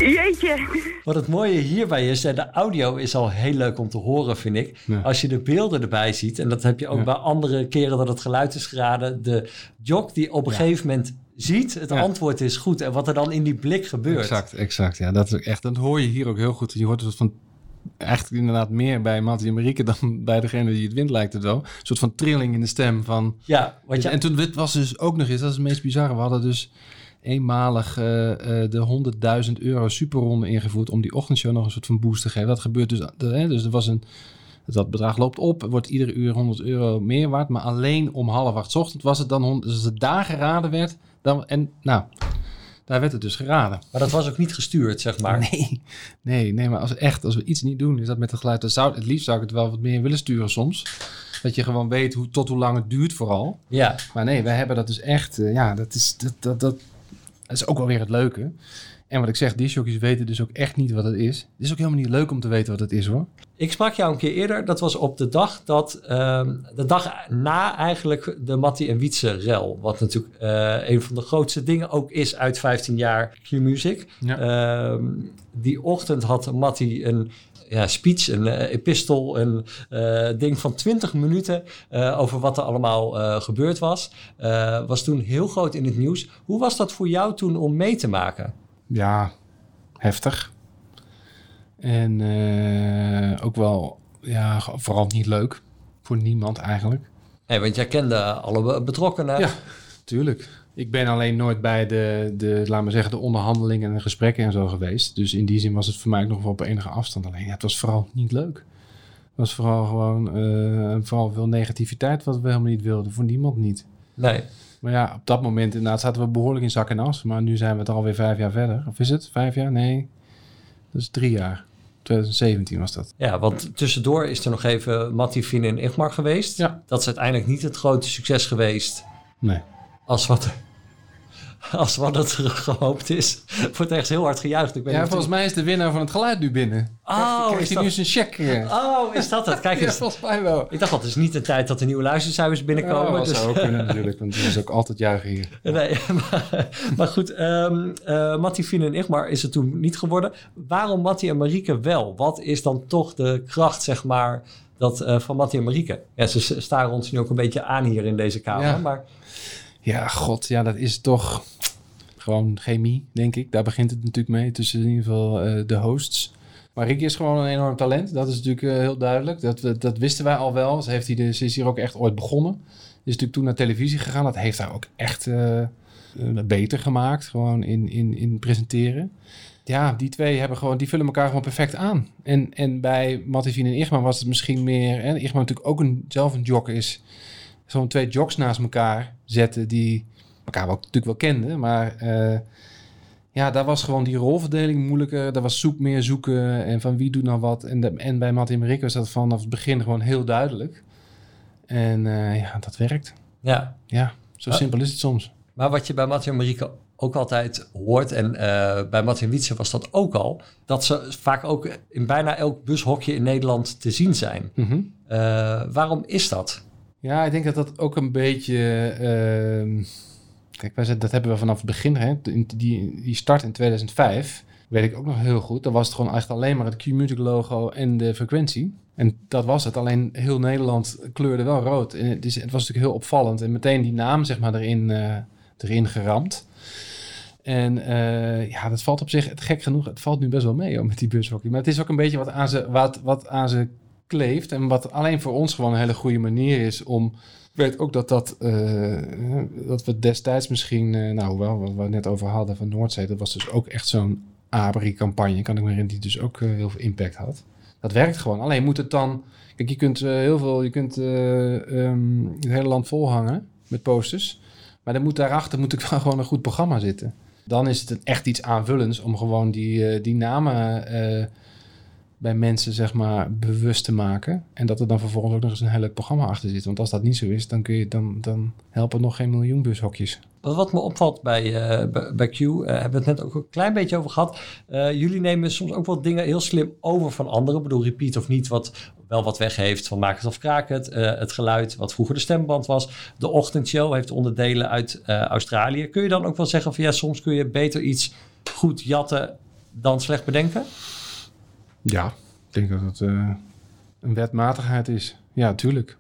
Jeetje. Wat het mooie hierbij is, de audio is al heel leuk om te horen, vind ik. Ja. Als je de beelden erbij ziet, en dat heb je ook Ja. bij andere keren dat het geluid is geraden. De jock die op een gegeven moment ziet, het Ja. antwoord is goed. En wat er dan in die blik gebeurt. Exact, exact. Ja, dat, is ook echt, dat hoor je hier ook heel goed. Je hoort het van echt inderdaad meer bij Mattie en Marieke dan [laughs] bij degene die het wint, lijkt het wel. Een soort van trilling in de stem van... Ja, wat je, En toen dit was dus ook nog eens, dat is het meest bizarre. We hadden dus eenmalig eh, eh, de 100.000 euro superronde ingevoerd om die ochtendshow nog een soort van boost te geven. Dat gebeurt dus. Dat, hè, dus er was een. Dat bedrag loopt op, wordt iedere uur 100 euro meer waard. Maar alleen om half acht ochtend was het dan 100. Dus als het daar geraden werd, dan... En nou, daar werd het dus geraden. Maar dat was ook niet gestuurd, zeg maar. [laughs] Nee, nee, nee, maar als we echt, als we iets niet doen, is dat met het geluid. Dan zou, het liefst zou ik het wel wat meer willen sturen soms. Dat je gewoon weet hoe, tot hoe lang het duurt vooral. Ja. Maar nee, wij hebben dat dus echt, eh, ja, dat is, dat, dat, dat, dat is ook wel weer het leuke. En wat ik zeg, discjockeys weten dus ook echt niet wat het is. Het is ook helemaal niet leuk om te weten wat het is hoor. Ik sprak jou een keer eerder. Dat was op de dag dat... ehm, de dag na eigenlijk de Mattie en Wietse rel. Wat natuurlijk eh, een van de grootste dingen ook is uit 15 jaar Q-Music. Ehm, die ochtend had Mattie een ja, speech, een eh, epistel, een eh, ding van 20 minuten eh, over wat er allemaal gebeurd was. Was toen heel groot in het nieuws. Hoe was dat voor jou toen om mee te maken? Ja, heftig. En ook wel, ja, vooral niet leuk. Voor niemand eigenlijk. Nee, want jij kende alle be- betrokkenen. Ja, tuurlijk. Ik ben alleen nooit bij de, de, laat maar zeggen, de onderhandelingen en de gesprekken en zo geweest. Dus in die zin was het voor mij nog wel op enige afstand. Alleen ja, het was vooral niet leuk. Het was vooral gewoon, eh, vooral veel negativiteit wat we helemaal niet wilden. Voor niemand niet. Nee. Maar ja, op dat moment inderdaad zaten we behoorlijk in zak en as. Maar nu zijn we het alweer vijf jaar verder. Of is het? Vijf jaar? Nee. Dat is drie jaar. 2017 was dat. Ja, want tussendoor is er nog even Mattie, Fien en Igmar geweest. Ja. Dat is uiteindelijk niet het grote succes geweest Nee. als wat, [laughs] als wat het gehoopt is. Wordt echt heel hard gejuicht. Ik weet Ja, volgens mij is de winnaar van het geluid nu binnen. Oh, Krijgt hij nu zijn cheque? eh? Oh, is dat het? [laughs] Kijk Ja, volgens mij wel. Ik dacht, dat is niet de tijd dat de nieuwe luistercijfers binnenkomen. Ja, dat dus- zou ook kunnen [laughs] natuurlijk, want het is ook altijd juichen hier. Nee, maar, maar goed, ehm eh Mattie, Fien en Igmar is het toen niet geworden. Waarom Mattie en Marieke wel? Wat is dan toch de kracht, zeg maar, dat, eh, van Mattie en Marieke? Ja, ze staren ons nu ook een beetje aan hier in deze kamer. Maar Ja, god, ja, dat is toch gewoon chemie, denk ik. Daar begint het natuurlijk mee, tussen in ieder geval eh, de hosts. Maar Ricky is gewoon een enorm talent. Dat is natuurlijk eh, heel duidelijk. Dat, dat wisten wij al wel. Ze, heeft hier de, ze is hier ook echt ooit begonnen. Is natuurlijk toen naar televisie gegaan. Dat heeft haar ook echt eh, beter gemaakt. Gewoon in, in, in presenteren. Ja, die twee hebben gewoon, die vullen elkaar gewoon perfect aan. En, en bij Mattivien en Igma was het misschien meer... Hè, Igma natuurlijk ook een, zelf een jock is. Zo'n twee jocks naast elkaar zetten die elkaar wel, natuurlijk wel kenden. Maar eh, ja, daar was gewoon die rolverdeling moeilijker. Daar was zoek meer zoeken en van wie doet nou wat. En, de, en bij Marieke was dat vanaf het begin gewoon heel duidelijk. En eh, ja, dat werkt. ja, Ja, zo Ah. simpel is het soms. Maar wat je bij Mattie en Marieke ook altijd hoort, en eh, bij Mattie en Wietse was dat ook al, dat ze vaak ook in bijna elk bushokje in Nederland te zien zijn. Mhm. Waarom is dat? Ja, ik denk dat dat ook een beetje. ehm, kijk, wij dat hebben we vanaf het begin. Hè, die, die start in 2005 weet ik ook nog heel goed. Dan was het gewoon echt alleen maar het Q-Music logo en de frequentie. En dat was het. Alleen heel Nederland kleurde wel rood. En het, was natuurlijk heel opvallend. En meteen die naam zeg maar erin, eh, erin geramd. En eh, ja, dat valt op zich, gek genoeg, het valt nu best wel mee hoor, met die bushockey. Maar het is ook een beetje wat aan ze, wat, wat aan ze kleeft. En wat alleen voor ons gewoon een hele goede manier is om. Ik weet ook dat, dat, eh, dat we destijds misschien, eh, nou wel, wat we net over hadden van Noordzee, dat was dus ook echt zo'n ABRI-campagne, kan ik me herinneren, die dus ook eh, heel veel impact had. Dat werkt gewoon. Alleen moet het dan. Kijk, je kunt heel veel, je kunt eh, ehm, het hele land volhangen met posters. Maar dan moet daarachter moet ook [laughs] wel gewoon een goed programma zitten. Dan is het echt iets aanvullends om gewoon die, die namen bij mensen zeg maar bewust te maken. En dat er dan vervolgens ook nog eens een heel programma achter zit. Want als dat niet zo is, dan, kun je, dan, dan helpen nog geen miljoen bushokjes. Wat, me opvalt bij, eh, bij, Q, eh, hebben we het net ook een klein beetje over gehad. Eh, jullie nemen soms ook wel dingen heel slim over van anderen. Ik bedoel, repeat of niet, wat wel wat weg heeft van Maak het of Kraak het. Het geluid, wat vroeger de stemband was. De ochtendshow heeft onderdelen uit Australië. Kun je dan ook wel zeggen van ja, soms kun je beter iets goed jatten dan slecht bedenken? Ja, ik denk dat het eh, een wetmatigheid is. Ja, tuurlijk.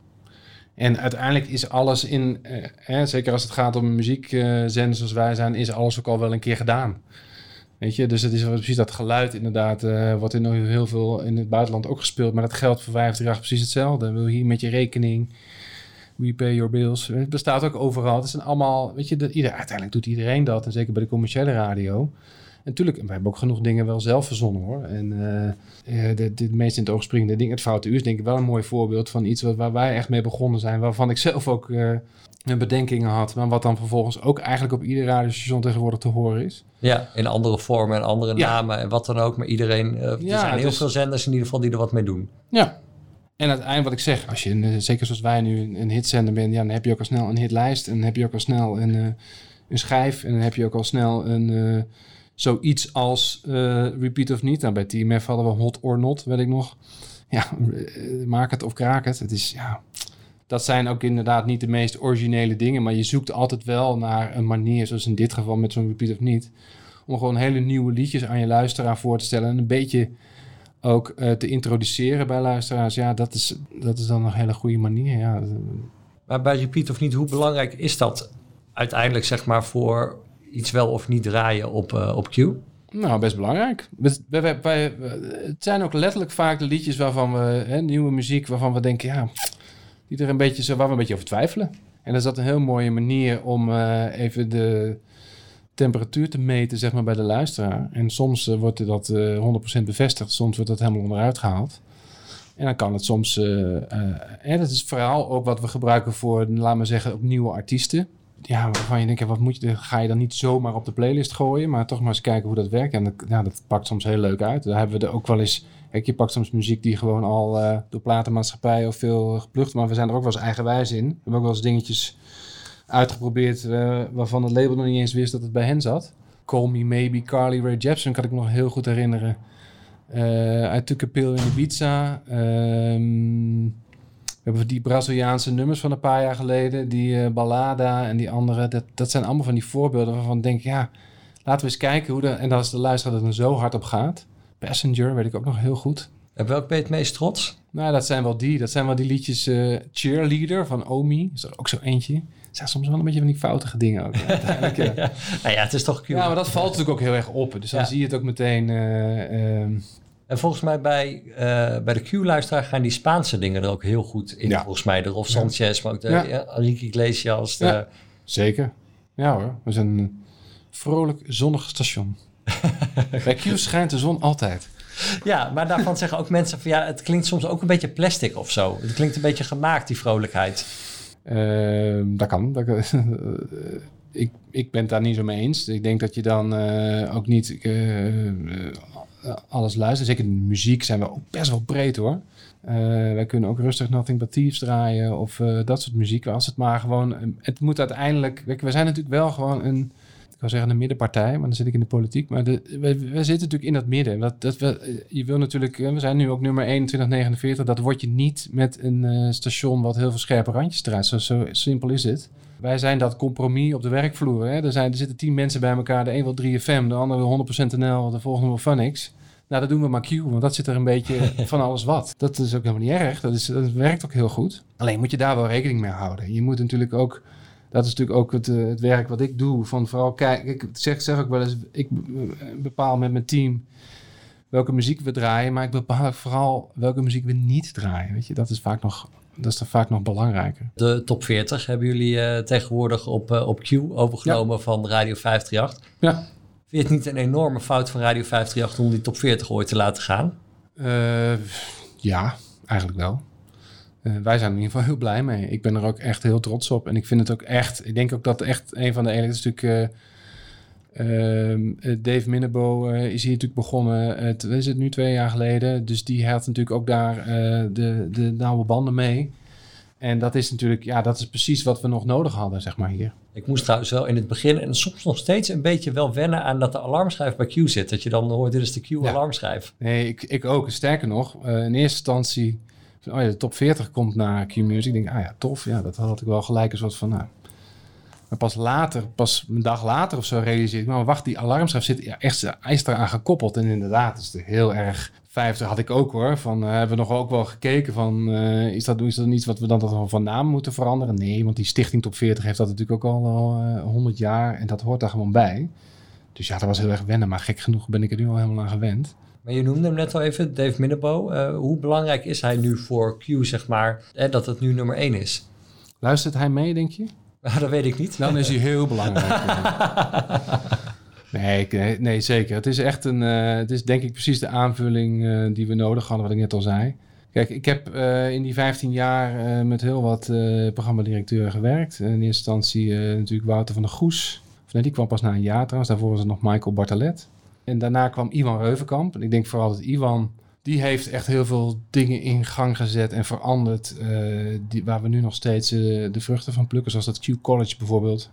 En uiteindelijk is alles in, eh, zeker als het gaat om muziekzenders zoals wij zijn, is alles ook al wel een keer gedaan. Weet je, dus het is precies dat geluid inderdaad, eh wordt in heel veel in het buitenland ook gespeeld, maar dat geldt voor 538 precies hetzelfde. Wil hier met je rekening, we pay your bills, het bestaat ook overal. Het zijn allemaal, weet je, dat uiteindelijk doet iedereen dat, en zeker bij de commerciële radio. Natuurlijk, we hebben ook genoeg dingen wel zelf verzonnen hoor. En eh, eh, de, de meest in het oog springende ding, het Foute Uur, is denk ik wel een mooi voorbeeld van iets wat, waar wij echt mee begonnen zijn. Waarvan ik zelf ook eh, een bedenkingen had. Maar wat dan vervolgens ook eigenlijk op ieder radiostation tegenwoordig te horen is. Ja, in andere vormen en andere Ja. namen en wat dan ook. Maar iedereen, eh, er Ja, zijn heel dus- veel zenders in ieder geval die er wat mee doen. Ja. En uiteindelijk wat ik zeg, als je, eh, zeker zoals wij nu, een, hitzender bent, ja, dan heb je ook al snel een hitlijst. En dan heb je ook al snel een, eh, een schijf. En dan heb je ook al snel een, eh, zoiets als eh, repeat of niet. Nou, bij TMF hadden we hot or not, weet ik nog. Ja, eh, maak het of kraak het. Het is, ja... Dat zijn ook inderdaad niet de meest originele dingen, maar je zoekt altijd wel naar een manier, zoals in dit geval met zo'n repeat of niet, om gewoon hele nieuwe liedjes aan je luisteraar voor te stellen en een beetje ook eh, te introduceren bij luisteraars. Ja, dat is, dat is dan een hele goede manier. Ja, Maar bij Repeat of niet, hoe belangrijk is dat uiteindelijk zeg maar voor iets wel of niet draaien op, eh, op Q? Nou, best belangrijk. We- we- we- wij- we- het zijn ook letterlijk vaak de liedjes waarvan we, hè, nieuwe muziek, waarvan we denken, ja, die er een beetje, zo, waar we een beetje over twijfelen. En dan is dat een heel mooie manier om eh, even de temperatuur te meten, zeg maar, bij de luisteraar. En soms eh, wordt dat eh 100% bevestigd, soms wordt dat helemaal onderuit gehaald. En dan kan het soms, en dat is vooral ook wat we gebruiken voor, laat maar zeggen, ook nieuwe artiesten ja, waarvan je denkt, wat moet je, ga je dan niet zomaar op de playlist gooien, maar toch maar eens kijken hoe dat werkt. En dat, ja, dat pakt soms heel leuk uit. Daar hebben we er ook wel eens, kijk, je pakt soms muziek die gewoon al eh, door platenmaatschappijen of veel geplucht, maar we zijn er ook wel eens eigenwijs in. We hebben ook wel eens dingetjes uitgeprobeerd eh, waarvan het label nog niet eens wist dat het bij hen zat. Call Me Maybe, Carly Rae Jepsen, kan ik me nog heel goed herinneren. Eh I Took a Pill in Ibiza. Ehm hebben die Braziliaanse nummers van een paar jaar geleden, die eh, Ballada en die andere. Dat, dat zijn allemaal van die voorbeelden waarvan ik denk, ja, laten we eens kijken hoe de, en als de luisteraar er dan zo hard op gaat. Passenger weet ik ook nog heel goed. En welk ben je het meest trots? Nou, dat zijn wel die. Dat zijn wel die liedjes eh, Cheerleader van Omi. Is er ook zo eentje. Er zijn soms wel een beetje van die foutige dingen ook. uiteindelijk, [laughs] ja. ja. Nou ja, het is toch Q. Ja, maar dat valt natuurlijk ook heel erg op. Dus dan Ja. zie je het ook meteen. eh, ehm, En volgens mij bij, eh, bij de Q-luisteraar gaan die Spaanse dingen er ook heel goed in. Ja. Volgens mij de Rolf. Sanchez, maar ook de. Enrique Iglesias. De, Ja. zeker. Ja hoor, we zijn een vrolijk zonnig station. [laughs] Bij Q schijnt de zon altijd. Ja, maar daarvan zeggen ook mensen van ja, het klinkt soms ook een beetje plastic of zo. Het klinkt een beetje gemaakt, die vrolijkheid. Ehm, dat kan. Dat, [laughs] ik, ik ben het daar niet zo mee eens. Ik denk dat je dan eh, ook niet eh, alles luistert. Zeker de muziek zijn we ook best wel breed hoor. Eh, wij kunnen ook rustig Nothing But Thieves draaien of eh, dat soort muziek. Als het maar gewoon... eh, het moet uiteindelijk... We zijn natuurlijk wel gewoon een... Ik wil zeggen een middenpartij, maar dan zit ik in de politiek. Maar we, we zitten natuurlijk in dat midden. Dat, dat we, eh, je wil natuurlijk... eh, We zijn nu ook nummer 2149. Dat word je niet met een eh, station wat heel veel scherpe randjes draait. Zo simpel is het. Wij zijn dat compromis op de werkvloer. Hè? Er, zijn, er zitten tien mensen bij elkaar. De een wil 3FM, de ander wil 100% NL, de volgende wil Funix. Nou, dat doen we maar Q, want dat zit er een beetje [laughs] van alles wat. Dat is ook helemaal niet erg. Dat, is, dat werkt ook heel goed. Alleen moet je daar wel rekening mee houden. Je moet natuurlijk ook... Dat is natuurlijk ook het, eh, het werk wat ik doe. Van vooral kijken... Ik zeg, zeg ook wel eens... Ik bepaal met mijn team welke muziek we draaien. Maar ik bepaal ook vooral welke muziek we niet draaien. Weet je, dat is vaak nog, dat is dan vaak nog belangrijker. De top 40 hebben jullie eh, tegenwoordig op, eh, op Q overgenomen van Radio 538. Ja. Vind je het niet een enorme fout van Radio 538 om die top 40 ooit te laten gaan? Eh, ja, eigenlijk wel. Wij zijn er in ieder geval heel blij mee. Ik ben er ook echt heel trots op. En ik vind het ook echt... Ik denk ook dat echt een van de... Het is natuurlijk... eh, ehm, eh, Dave Minnebo eh, is hier natuurlijk begonnen. Het is het nu twee jaar geleden. Dus die had natuurlijk ook daar eh, de, de nauwe banden mee. En dat is natuurlijk... Ja, dat is precies wat we nog nodig hadden, zeg maar, hier. Ik moest trouwens wel in het begin en soms nog steeds een beetje wel wennen aan dat de alarmschijf bij Q zit. Dat je dan hoort, dit is de Q-alarmschijf. Nee, ik, ik ook. Sterker nog, eh, in eerste instantie... van, Oh ja, de top 40 komt naar Q-Music. Ik denk, ah ja, tof. Ja, dat had ik wel gelijk een soort van... Nou. Maar pas later, pas een dag later of zo realiseer ik... Maar wacht, die alarmschijf zit ja, echt is eraan gekoppeld. En inderdaad, is het heel erg... 50 had ik ook hoor. Van, eh, hebben we nog ook wel gekeken van... eh, is, dat, is dat iets wat we dan toch van naam moeten veranderen? Nee, want die stichting top 40 heeft dat natuurlijk ook al al eh, 100 jaar. En dat hoort daar gewoon bij. Dus ja, dat was heel erg wennen. Maar gek genoeg ben ik er nu al helemaal aan gewend. Maar je noemde hem net al even, Dave Minnebo. Eh, hoe belangrijk is hij nu voor Q, zeg maar, eh, dat het nu nummer 1 is? Luistert hij mee, denk je? [laughs] Nou, dat weet ik niet. Dan is hij heel belangrijk. [laughs] Nee, nee, nee, zeker. Het is echt een. eh, het is denk ik precies de aanvulling eh, die we nodig hadden, wat ik net al zei. Kijk, ik heb eh, in die 15 jaar met heel wat programmadirecteuren gewerkt. In eerste instantie natuurlijk Wouter van der Goes. Of nee, die kwam pas na een jaar trouwens. Daarvoor was het nog Michael Bartalet. En daarna kwam Iwan Reuvenkamp. En ik denk vooral dat Iwan, die heeft echt heel veel dingen in gang gezet en veranderd. eh, die, waar we nu nog steeds eh, de vruchten van plukken. Zoals dat Q College bijvoorbeeld.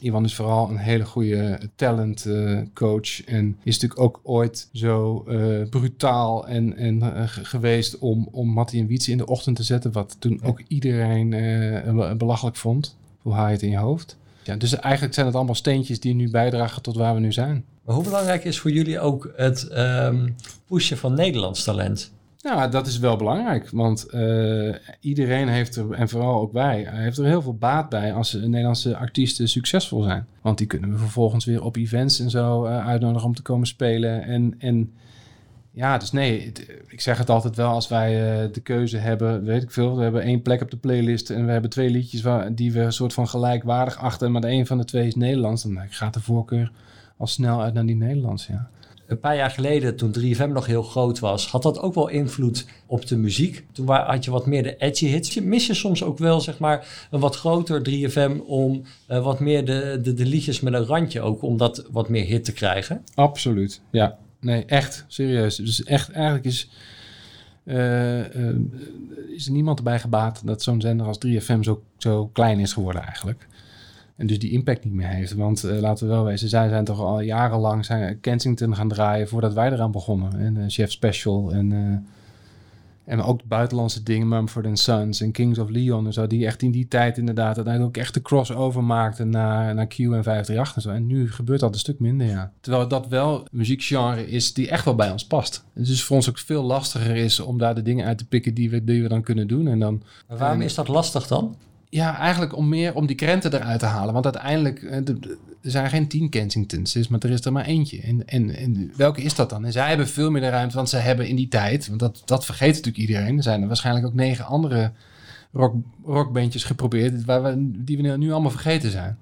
Iwan is vooral een hele goede eh, coach. En is natuurlijk ook ooit zo eh, brutaal en, en ge- geweest om, om Mattie en Wietse in de ochtend te zetten. Wat toen ook iedereen belachelijk vond. Hoe haal je het in je hoofd? Ja, dus eigenlijk zijn het allemaal steentjes die nu bijdragen tot waar we nu zijn. Maar hoe belangrijk is voor jullie ook het ehm, pushen van Nederlands talent? Nou, dat is wel belangrijk, want eh, iedereen heeft er, en vooral ook wij, heeft er heel veel baat bij als Nederlandse artiesten succesvol zijn. Want die kunnen we vervolgens weer op events en zo eh, uitnodigen om te komen spelen. En, en ja, dus nee, ik zeg het altijd wel als wij eh, de keuze hebben, weet ik veel, we hebben één plek op de playlist en we hebben twee liedjes waar, die we een soort van gelijkwaardig achten, maar de een van de twee is Nederlands, dan gaat de voorkeur al snel uit naar die Nederlands, ja. Een paar jaar geleden, toen 3FM nog heel groot was, had dat ook wel invloed op de muziek. Toen had je wat meer de edgy hits. Mis je soms ook wel, zeg maar, een wat groter 3FM om eh, wat meer de, de, de liedjes met een randje ook, om dat wat meer hit te krijgen? Absoluut, ja. Nee, echt, serieus. Dus echt, eigenlijk is, eh, eh, is er niemand erbij gebaat dat zo'n zender als 3FM zo, zo klein is geworden eigenlijk. En dus die impact niet meer heeft. Want eh, laten we wel wezen, zij zijn toch al jarenlang zijn Kensington gaan draaien voordat wij eraan begonnen. En eh, Chef Special en, eh, en ook buitenlandse dingen, Mumford Sons en Kings of Leon en zo. Die echt in die tijd inderdaad uiteindelijk ook echt de crossover maakten naar, naar Q en 538 en zo. En nu gebeurt dat een stuk minder, ja. Terwijl dat wel een muziekgenre is die echt wel bij ons past. Het dus voor ons ook veel lastiger is om daar de dingen uit te pikken die we, die we dan kunnen doen. En dan, waarom is dat lastig dan? Ja, eigenlijk om meer om die krenten eruit te halen. Want uiteindelijk, eh, er zijn geen tien Kensingtons, dus, maar er is er maar eentje. En, en, en welke is dat dan? En zij hebben veel meer de ruimte, want ze hebben in die tijd, want dat, dat vergeet natuurlijk iedereen, er zijn er waarschijnlijk ook negen andere rock, rockbandjes geprobeerd, we, die we nu allemaal vergeten zijn.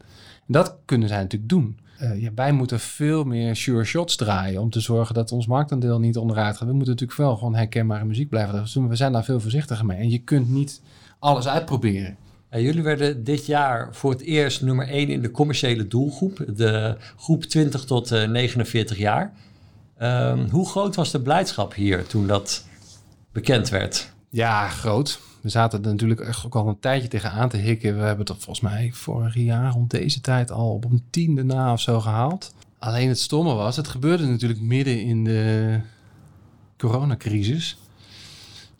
En dat kunnen zij natuurlijk doen. Eh, ja, wij moeten veel meer sure shots draaien om te zorgen dat ons marktaandeel niet onderuit gaat. We moeten natuurlijk wel gewoon herkenbare muziek blijven doen. We zijn daar veel voorzichtiger mee. En je kunt niet alles uitproberen. Ja, jullie werden dit jaar voor het eerst nummer 1 in de commerciële doelgroep, de groep 20 tot eh, 49 jaar. Ehm, hoe groot was de blijdschap hier toen dat bekend werd? Ja, groot. We zaten er natuurlijk ook al een tijdje tegenaan te hikken. We hebben het volgens mij vorig jaar rond deze tijd al op een tiende na of zo gehaald. Alleen het stomme was, het gebeurde natuurlijk midden in de coronacrisis.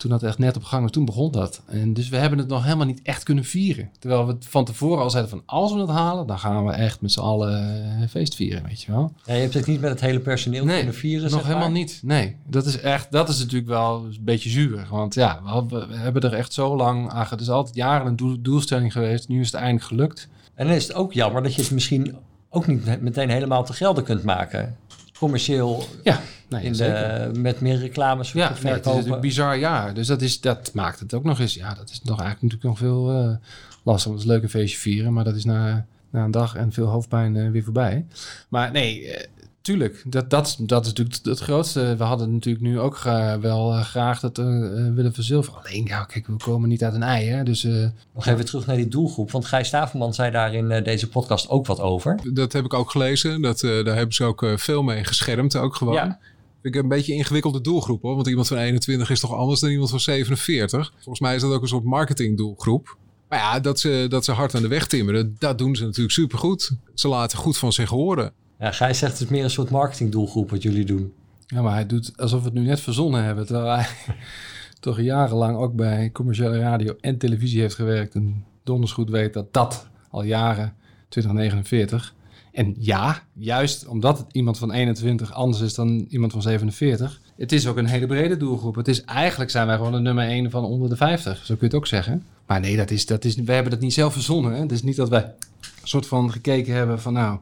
Toen dat echt net op gang was, toen begon dat. En dus we hebben het nog helemaal niet echt kunnen vieren. Terwijl we van tevoren al zeiden van als we het halen, dan gaan we echt met z'n allen eh, feest vieren, weet je wel. Ja, je hebt het niet met het hele personeel Nee, kunnen vieren, Nog maar. helemaal niet. Nee, dat is echt, dat is natuurlijk wel een beetje zuur. Want ja, we, hebben er echt zo lang aan. Het is altijd jaren een doel- doelstelling geweest. Nu is het eindelijk gelukt. En dan is het ook jammer dat je het misschien ook niet meteen helemaal te gelden kunt maken. Commercieel Ja, nee, in de, met meer reclames Ja, nee, het is verkopen. bizar jaar. Dus dat, is, dat maakt het ook nog eens. Ja, dat is nog eigenlijk natuurlijk nog veel eh lastig. Want het is leuk een feestje vieren, maar dat is na, na een dag en veel hoofdpijn eh, weer voorbij. Maar nee, eh, tuurlijk. Dat, dat, is- dat is natuurlijk het grootste. We hadden natuurlijk nu ook gra- wel eh, graag dat eh, eh, willen verzilveren. Alleen, ja, kijk, we komen niet uit een ei, hè. Dus eh, Nog even terug naar die doelgroep. Want Gijs Staverman zei daar in eh, deze podcast ook wat over. Dat heb ik ook gelezen. Dat, eh, daar hebben ze ook veel mee geschermd, ook gewoon. Ja. Ik heb een beetje een ingewikkelde doelgroep hoor. Want iemand van 21 is toch anders dan iemand van 47. Volgens mij is dat ook een soort marketingdoelgroep. Maar ja, dat ze, dat ze hard aan de weg timmeren, dat doen ze natuurlijk supergoed. Ze laten goed van zich horen. Ja, Gijs zegt het is meer een soort marketingdoelgroep wat jullie doen. Ja, maar hij doet alsof we het nu net verzonnen hebben. Terwijl hij [laughs] toch jarenlang ook bij commerciële radio en televisie heeft gewerkt. En donders goed weet dat dat al jaren 2049. En ja, juist omdat het iemand van 21 anders is dan iemand van 47. Het is ook een hele brede doelgroep. Het is eigenlijk zijn wij gewoon de nummer 1 van onder de 50. Zo kun je het ook zeggen. Maar nee, dat is, dat is, wij hebben dat niet zelf verzonnen. Hè? Het is niet dat wij een soort van gekeken hebben van nou...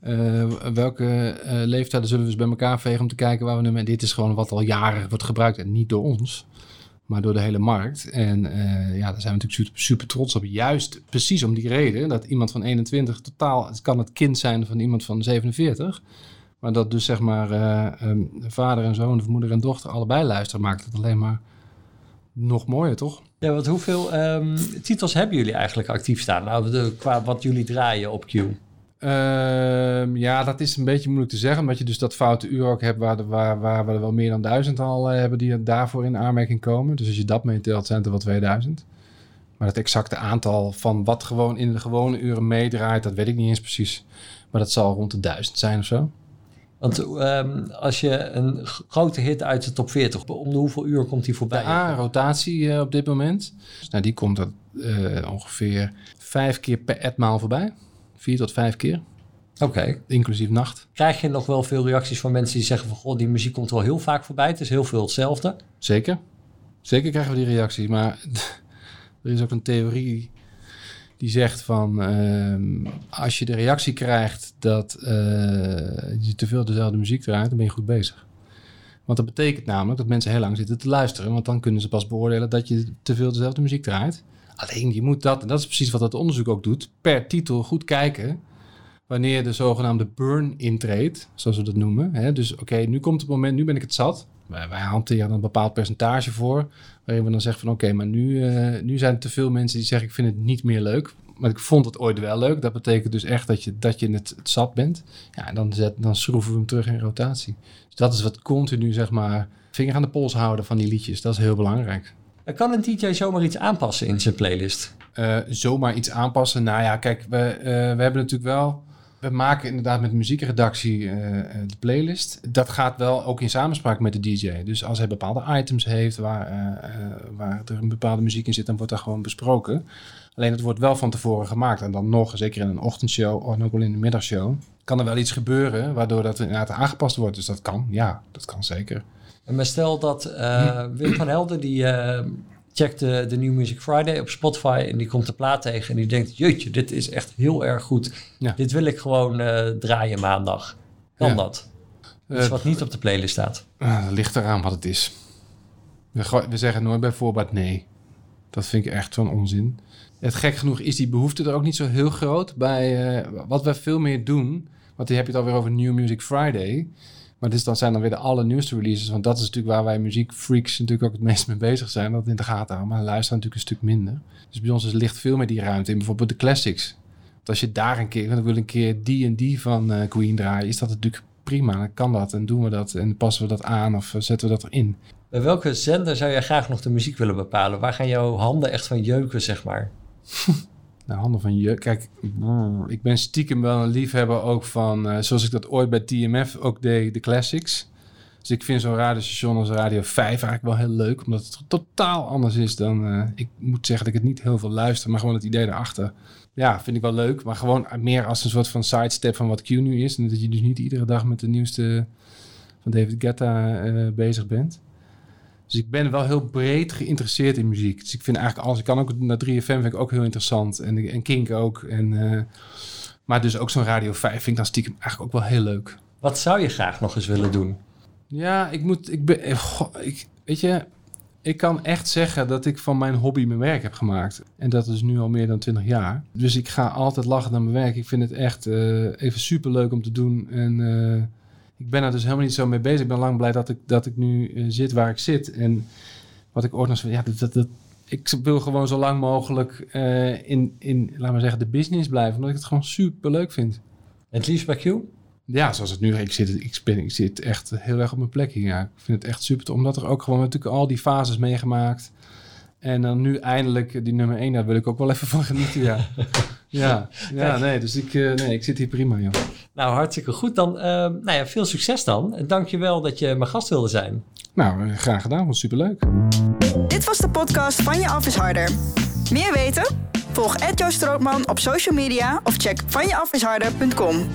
Eh, welke eh, leeftijden zullen we eens bij elkaar vegen om te kijken waar we nu. Dit is gewoon wat al jaren wordt gebruikt en niet door ons. maar door de hele markt. En eh, ja, daar zijn we natuurlijk super, trots op. Juist precies om die reden dat iemand van 21 totaal, het kan het kind zijn van iemand van 47. Maar dat dus zeg maar eh, ehm, vader en zoon of moeder en dochter allebei luisteren, maakt het alleen maar nog mooier, toch? Ja, want hoeveel ehm, titels hebben jullie eigenlijk actief staan? Nou, de, qua wat jullie draaien op Q. Ehm, ja, dat is een beetje moeilijk te zeggen, omdat je dus dat foute uur ook hebt waar, de- waar, waar we er wel meer dan duizend al eh, hebben die daarvoor in aanmerking komen. Dus als je dat meetelt, zijn het er wel 2000. Maar het exacte aantal van wat gewoon in de gewone uren meedraait, dat weet ik niet eens precies. Maar dat zal rond de duizend zijn of zo. Want ehm, als je een grote hit uit de top 40, om de hoeveel uur komt die voorbij? De A-rotatie eh, op dit moment. Dus, nou, die komt er eh, ongeveer vijf keer per etmaal voorbij. Vier tot vijf keer. Oké. Inclusief nacht. Krijg je nog wel veel reacties van mensen die zeggen van... goh, die muziek komt wel heel vaak voorbij. Het is heel veel hetzelfde. Zeker. Zeker krijgen we die reacties. Maar [laughs] er is ook een theorie die zegt van... ehm, als je de reactie krijgt dat eh, je te veel dezelfde muziek draait... dan ben je goed bezig. Want dat betekent namelijk dat mensen heel lang zitten te luisteren. Want dan kunnen ze pas beoordelen dat je te veel dezelfde muziek draait. Alleen je moet dat, en dat is precies wat dat onderzoek ook doet... per titel goed kijken wanneer de zogenaamde burn intreedt, zoals we dat noemen. Hè? Dus oké, nu komt het moment, nu ben ik het zat. Wij, wij hanteren een bepaald percentage voor, waarin we dan zeggen van oké, maar nu, eh, nu zijn er te veel mensen die zeggen ik vind het niet meer leuk. Maar ik vond het ooit wel leuk. Dat betekent dus echt dat je, dat je het, het zat bent. Ja, en dan, zet, dan schroeven we hem terug in rotatie. Dus dat is wat continu, zeg maar, vinger aan de pols houden van die liedjes. Dat is heel belangrijk. Kan een DJ zomaar iets aanpassen in zijn playlist? Eh, zomaar iets aanpassen. Nou ja, kijk, we, eh, we hebben natuurlijk wel. We maken inderdaad met de muziekredactie eh, eh, de playlist. Dat gaat wel ook in samenspraak met de DJ. Dus als hij bepaalde items heeft waar, eh, eh, waar er een bepaalde muziek in zit, dan wordt dat gewoon besproken. Alleen het wordt wel van tevoren gemaakt. En dan nog, zeker in een ochtendshow en ook wel in de middagshow, kan er wel iets gebeuren waardoor dat inderdaad aangepast wordt. Dus dat kan, ja, dat kan zeker. Maar stel dat eh, [clears throat] Wim van Helden... die eh, checkt de, de New Music Friday op Spotify... en die komt de plaat tegen en die denkt... jeetje, dit is echt heel erg goed. Ja. Dit wil ik gewoon eh, draaien maandag. Kan Ja. dat? Eh, wat niet op de playlist staat. Ah, dat ligt eraan wat het is. We, we zeggen nooit bij voorbaat nee. Dat vind ik echt zo'n onzin. Het gek genoeg is die behoefte er ook niet zo heel groot bij. wat we veel meer doen, want die heb je het alweer over New Music Friday. Maar dit is dan zijn dan weer de allernieuwste releases. Want dat is natuurlijk waar wij muziekfreaks natuurlijk ook het meest mee bezig zijn. Dat in de gaten houden. Maar luisteren natuurlijk een stuk minder. Dus bij ons is, ligt veel meer die ruimte in. Bijvoorbeeld de classics. Want als je daar een keer, dan wil een keer die en die van eh, Queen draaien. Is dat natuurlijk prima. Dan kan dat en doen we dat. En passen we dat aan of eh, zetten we dat erin. Bij welke zender zou jij graag nog de muziek willen bepalen? Waar gaan jouw handen echt van jeuken, zeg maar? [laughs] Nou, handen van je. Kijk, ik ben stiekem wel een liefhebber ook van, eh, zoals ik dat ooit bij TMF ook deed, de classics. Dus ik vind zo'n radiostation als Radio 5 eigenlijk wel heel leuk, omdat het totaal anders is dan. eh, ik moet zeggen dat ik het niet heel veel luister, maar gewoon het idee daarachter. Ja, vind ik wel leuk, maar gewoon meer als een soort van sidestep van wat Q nu is. En dat je dus niet iedere dag met de nieuwste van David Guetta eh, bezig bent. Dus ik ben wel heel breed geïnteresseerd in muziek. Dus ik vind eigenlijk alles. Ik kan ook naar 3FM vind ik ook heel interessant. En, en Kink ook. En, eh, maar dus ook zo'n Radio 5 vind ik dan stiekem eigenlijk ook wel heel leuk. Wat zou je graag nog eens willen doen? Ja, ik moet. Ik ben. eh, goh, ik, weet je, ik kan echt zeggen dat ik van mijn hobby mijn werk heb gemaakt. En dat is nu al meer dan 20 jaar. Dus ik ga altijd lachen naar mijn werk. Ik vind het echt eh, even super leuk om te doen. En ik ben er dus helemaal niet zo mee bezig. Ik ben lang blij dat ik, dat ik nu eh, zit waar ik zit. En wat ik ooit nog ja, dat, dat, dat, ik wil gewoon zo lang mogelijk eh, in, in, laat maar zeggen, de business blijven. Omdat ik het gewoon super leuk vind. Het liefst bij Q? Ja, zoals het nu, ik zit, ik, ben, ik zit echt heel erg op mijn plek hier. Ja. Ik vind het echt super, omdat er ook gewoon natuurlijk al die fases meegemaakt. En dan nu eindelijk die nummer 1, daar wil ik ook wel even van genieten, ja. [laughs] ja, [laughs] ja, nee, dus ik, eh, nee, ik zit hier prima, joh. Nou, hartstikke goed. Dan, eh, nou ja, veel succes dan. En dank je wel dat je mijn gast wilde zijn. Nou, eh, graag gedaan, was superleuk. Dit was de podcast van Je Af is Harder. Meer weten? Volg Ed Joost Strootman op social media of check vanjeafisharder.com.